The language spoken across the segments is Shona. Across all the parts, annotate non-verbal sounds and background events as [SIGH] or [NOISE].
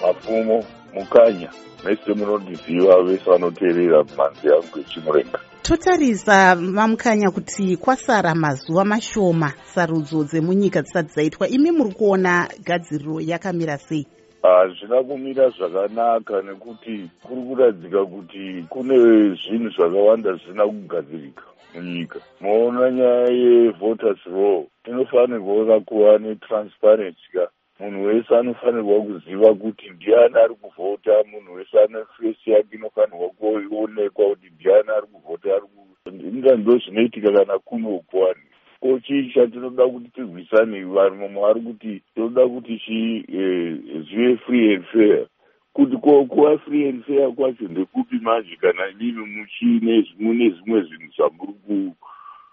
mupfumo mukanya mese munondiziva vese vanoteerera mhanzi yangu yechimurenga totarisa mamukanya kuti kwasara mazuva mashoma sarudzo dzemunyika dzisati dzaitwa. Imi muri kuona gadziriro yakamira sei? Hazvina kumira zvakanaka nekuti kuri kuradzika kuti kune zvinhu zvakawanda zvisina kugadzirika munyika. Moona nyaya yevoters law inofanirwa kuva netransparency ka munhu wese anofanirwa kuziva kuti ndiani ari kuvhota munhu wese ane fesi yake inofanirwa kuonekwa kuti ndiani ari kuvhota ari inga ndo zvinoitika kana kunokwani ko chii chatinoda kuti tirwisane vanhu mamwe vari kuti tinoda kuti chizive eh, free and fair. Kuti kuva free and fair kwacho ndekupi manje kana inini muchine zvimwe zvinhu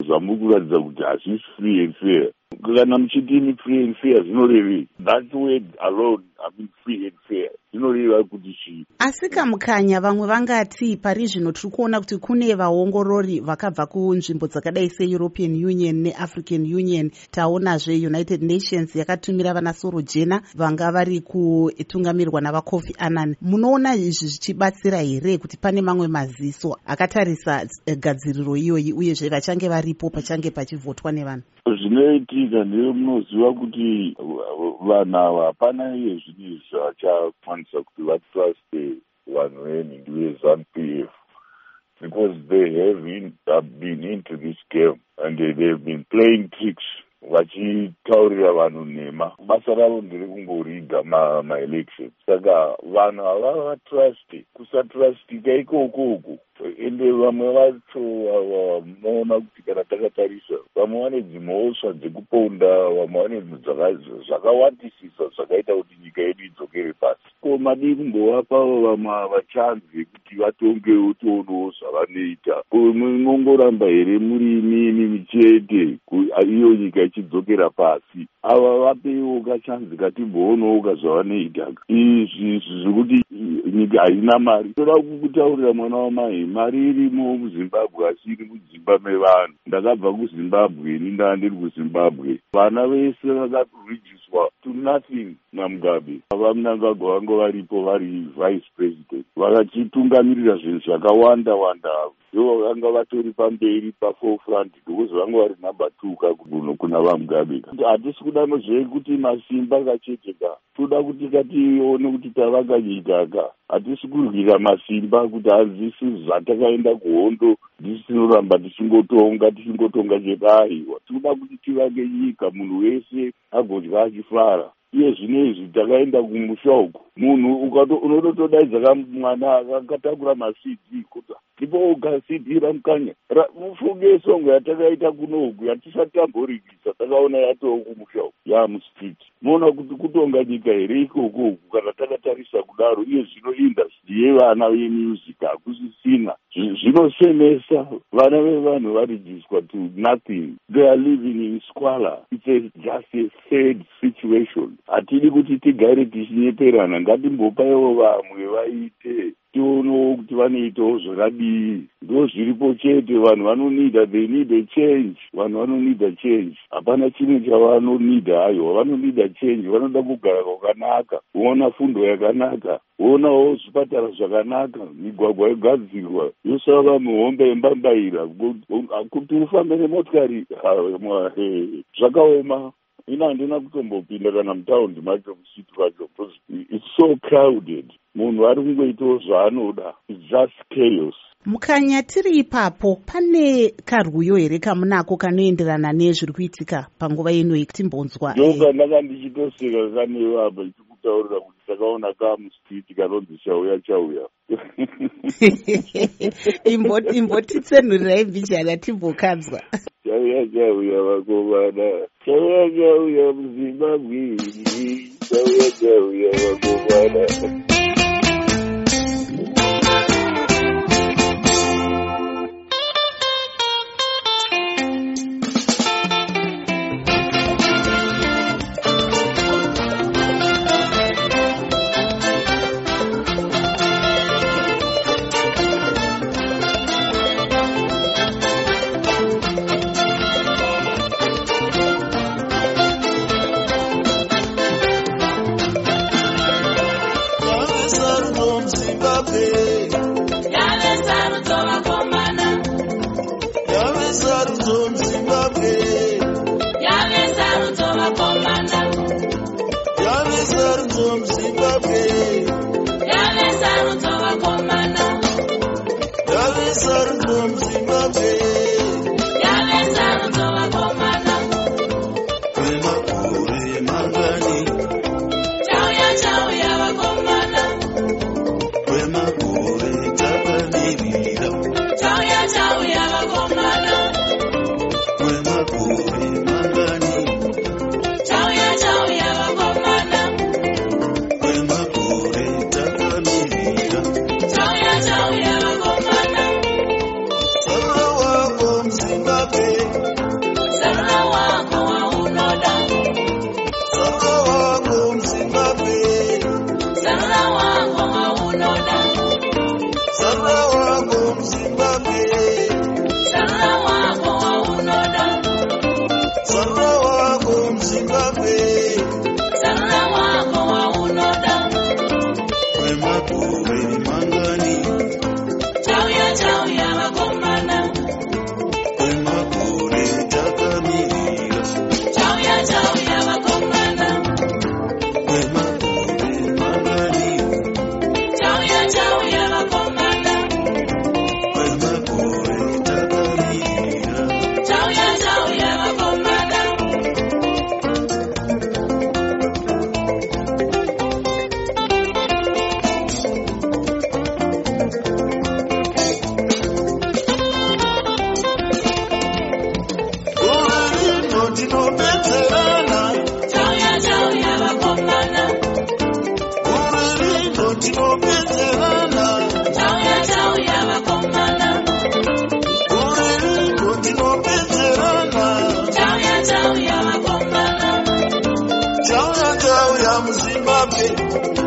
zvamuri kuratidza kuti hazvisi free and fair kana muchitini free and fair zvinorevei that word alone i mean free and fair zvinoreva kuti chii asi kamukanya vamwe vangati pari zvino tiri kuona kuti kune vaongorori vakabva kunzvimbo dzakadai seeuropean union neafrican union. Taonazve united nations yakatumira vana soro jena vanga vari kutungamirwa navacofi annan. Munoona izvi zvichibatsira here kuti pane mamwe maziso akatarisa gadziriro iyoyi uyezve vachange varipo pachange pachivhotwa nevanhu zvinoitika ndemunoziva kuti vanhu ava hapana iye zvachakwanisa kuti vanhu because they have in, uh, been into this game and they have been playing tricks vachitaurira vanhu nhema. Basa ravo nderekungoriga maelection saka vanhu havava vatruste kusatrustika ikokoko ende vamwe vacho vanoona kuti kana takatarisa vamwe vane dzimhosva dzekuponda vamwe vane zvakawandisisa zvakaita kuti nyika yedu idzokere pasi. Ko madii kumbovapavo vamwe ava chanzi yekuti vatongewo tionowo zvavanoita? Ko munongoramba here muri inini michete iyo nyika ichidzokera pasi. Ava vapeiwo kachanzi katimboonawo zvavanoita izvi zvekuti nyika haina mari. Toda kukutaurira mwana wamai mari irimo muzimbabwe asi iri mudzimba mevanhu. Ndakabva kuzimbabwe ini ndaa ndiri kuzimbabwe. Vana vese vakarijiswa to nothing namugabe vamunangagwa vange varipo vari vice president. Vakachitungamirira zvinhu zvakawanda wanda ndo vanga vatori pamberi paforefront ndokuzi vanga vari number two kakuno kuna vamugabe hatisi kuda zvekuti masimba kacheteka toda kuti katione kuti tavaka nyika ka. Hatisi kurwira masimba kuti hazisi zvatakaenda kuhondo ndisi tinoramba tichingotonga tichingotonga chedaiwa tinoda kuti tivake nyika munhu wese agodya achifara iye zvino izvi takaenda kumusha uku. Munhu unototodaidza kamwana akatakura macd kuti tipoga cd ramukanya mufunge songo yatakaita kunoku yatisatamborikisa takaona yatoo kumusha uku. Yamustreet moona kuti kutonga nyika here ikokoku kana takatarisa kudaro iye zvino indastry yevana vemusic hakusisina. Zvinosemesa vana vevanhu varijiswa to nothing. They are living in squalor. Its a, just a third situation hatidi kuti tigare tichinyeperana. Ngatimbopaiwo vamwe vaite tionewo kuti vanoitawo zvakadii ndo zviripo chete vanhu vanonida they need a change. Vanhu vanonida change. Hapana chimwe chavanonida hayo. Vanonida change vanoda kugara kwakanaka voona fundo yakanaka voonawo zvipatara zvakanaka migwagwa yogadzirwa yosava mihombe yembambaira. Kuti ufambe nemotikari zvakaoma ina handina kutombopinda kana mutaundi macho musiti vacho because its so crowded. Munhu ari kungoitawo zvaanoda. Its just chaos. Mukanya tiri ipapo pane karwuyo here kamunako kanoenderana nezviri kuitika panguva ino timbonzwa ndoka ndanga ndichitoseka kanevapa ichikutaurira kuti takaona kamustriti kanonzi chauya chauya. [LAUGHS] Imbotitsenhurirai mbijana timbokadzwa chauya chauya vakomana chauya chauya muzimbabwe chauya me.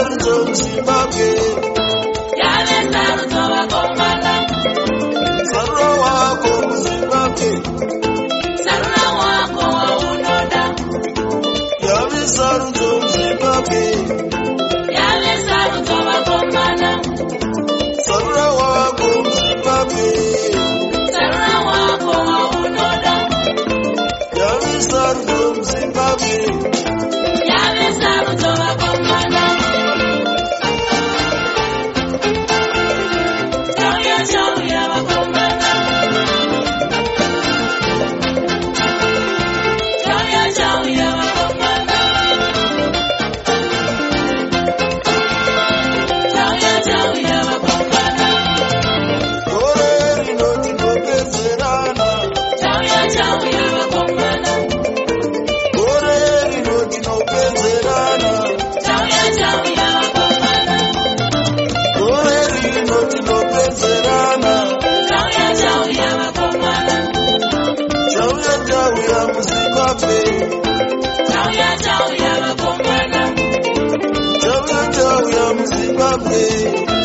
Maruto Zimbabwe. Yale Maruto wakombala. Sarura wako Zimbabwe. Muzimbabwe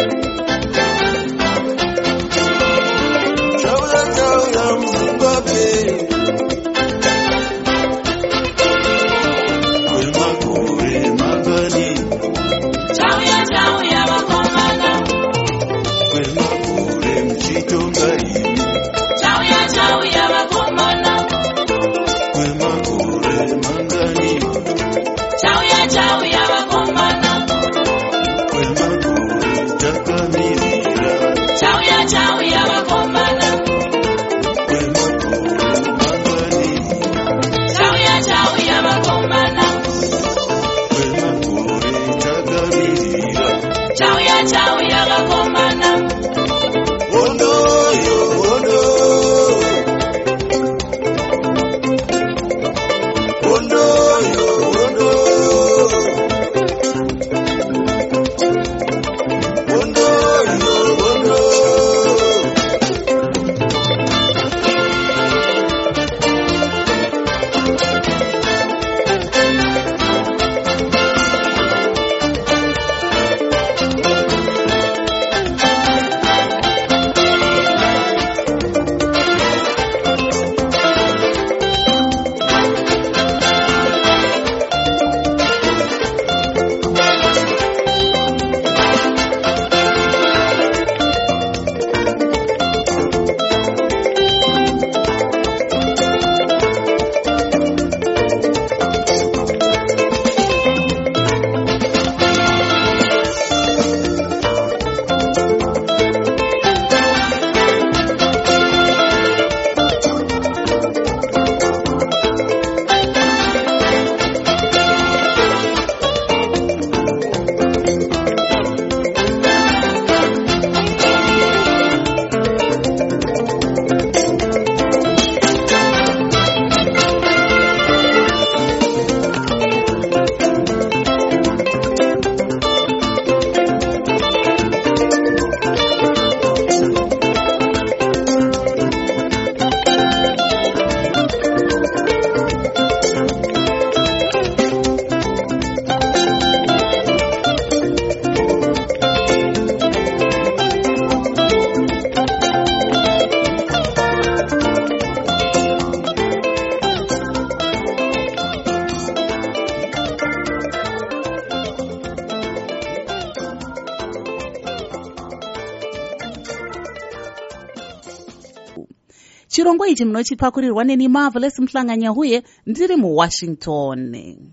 chirongwa ichi munochipakurirwa neni marvelous muhlanganya huye ndiri muwashington